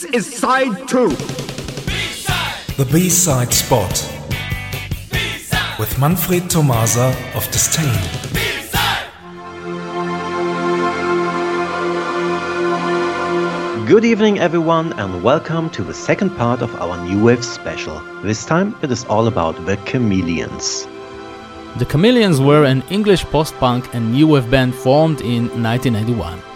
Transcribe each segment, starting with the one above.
This is side two. The B-side spot with Manfred Tomasa of Disdain. Good evening, everyone, and welcome to the second part of our New Wave special. This time it is all about the Chameleons. The Chameleons were an English post punk and new wave band formed in 1991.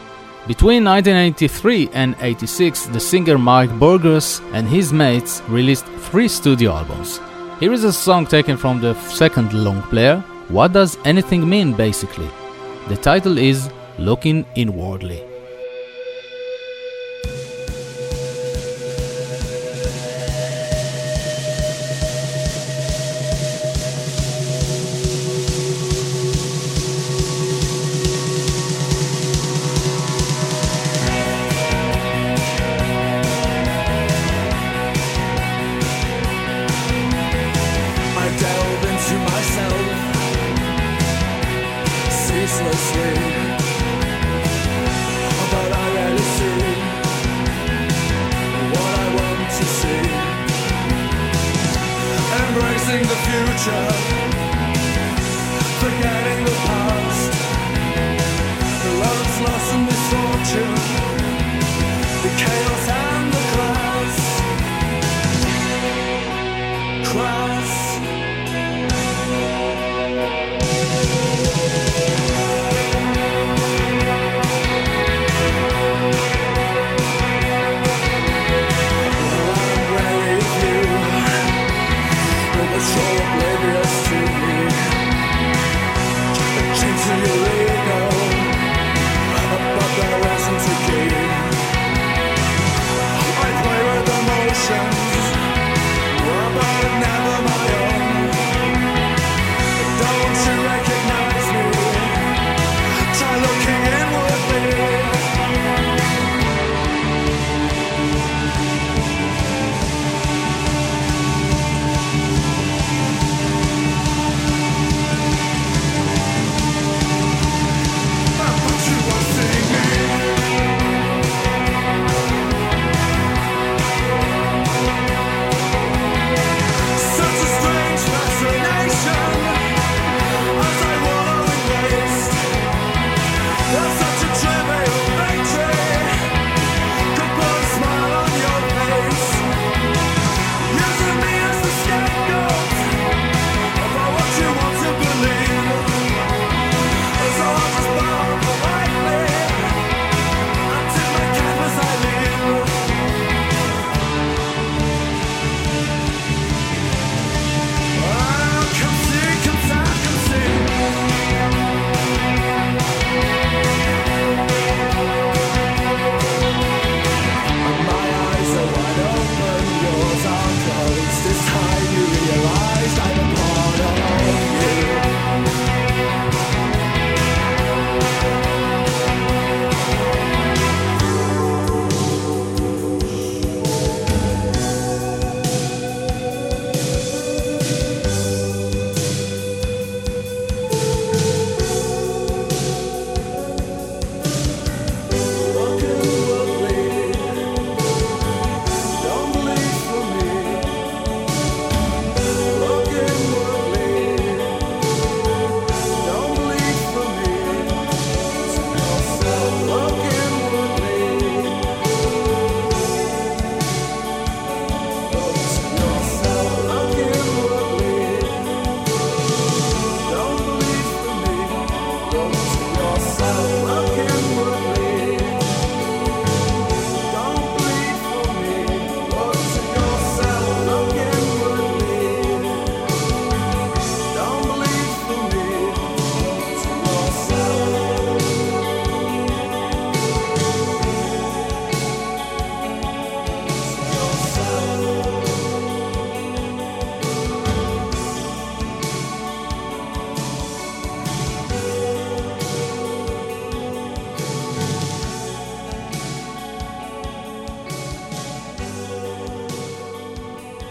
Between 1983 and 86, the singer Mike Burgess and his mates released three studio albums. Here is a song taken from the second long player, What Does Anything Mean basically? The title is Looking Inwardly. Misfortune,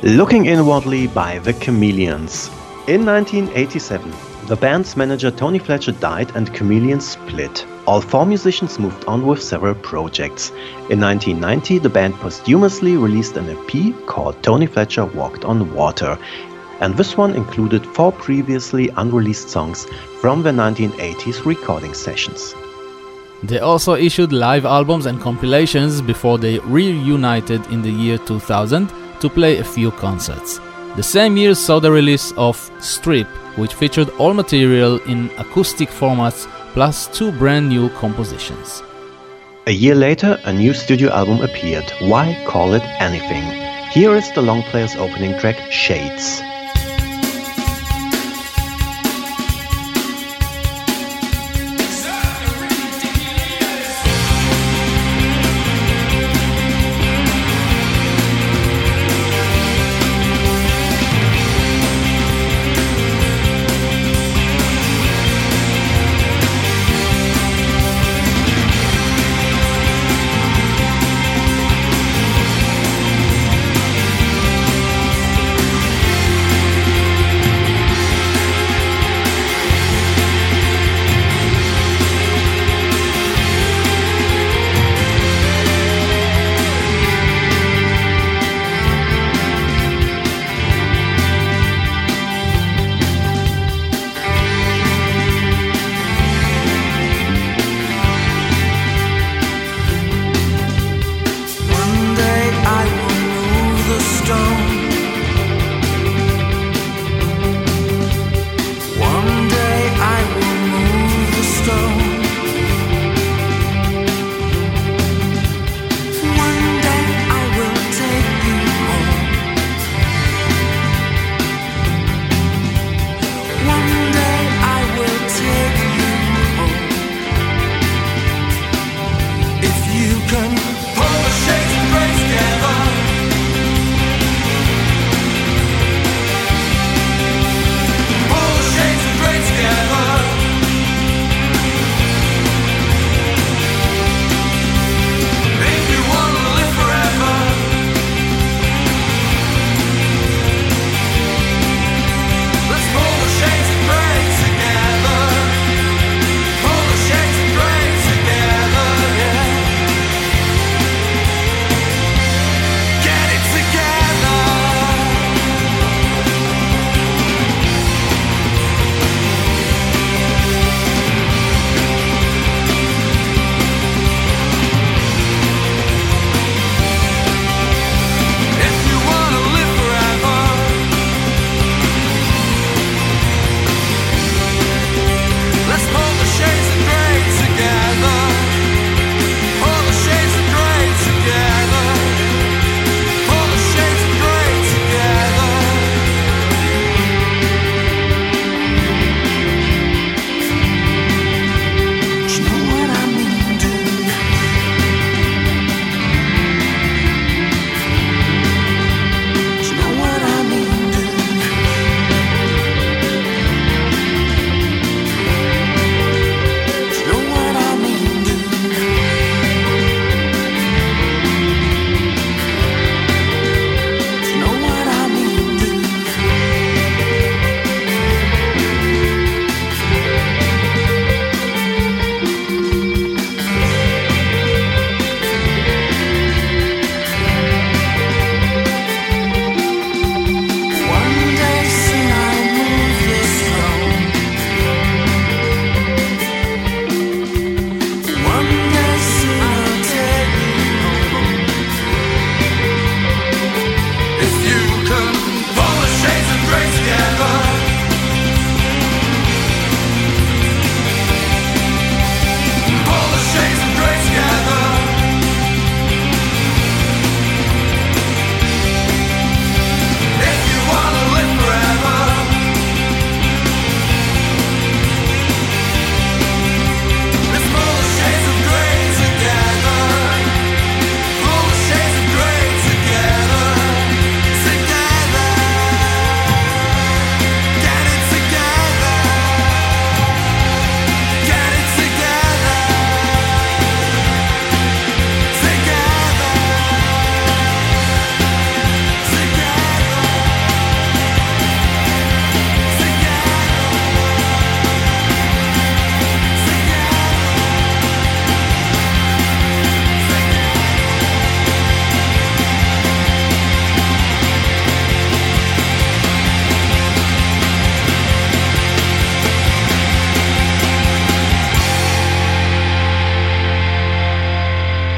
Looking Inwardly by The Chameleons. In 1987, the band's manager Tony Fletcher died and Chameleons split. All four musicians moved on with several projects. In 1990, the band posthumously released an EP called Tony Fletcher Walked on Water, and this one included four previously unreleased songs from the 1980s recording sessions. They also issued live albums and compilations before they reunited in the year 2000 to play a few concerts. The same year saw the release of Strip, which featured all material in acoustic formats plus two brand new compositions. A year later, a new studio album appeared, Why Call It Anything? Here is the long player's opening track, Shades.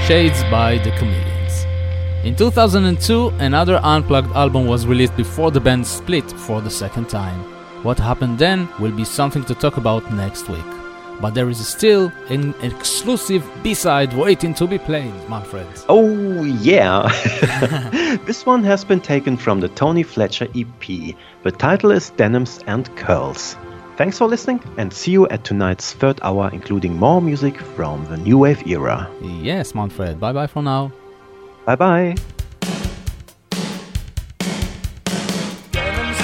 Shades by the Chameleons. In 2002, another unplugged album was released before the band split for the second time. What happened then will be something to talk about next week. But there is still an exclusive B-side waiting to be played, my friends. Oh, yeah. this one has been taken from the Tony Fletcher EP. The title is Denims and Curls. Thanks for listening and see you at tonight's third hour, including more music from the New Wave era. Yes, Manfred. Bye bye for now. Bye bye. Denims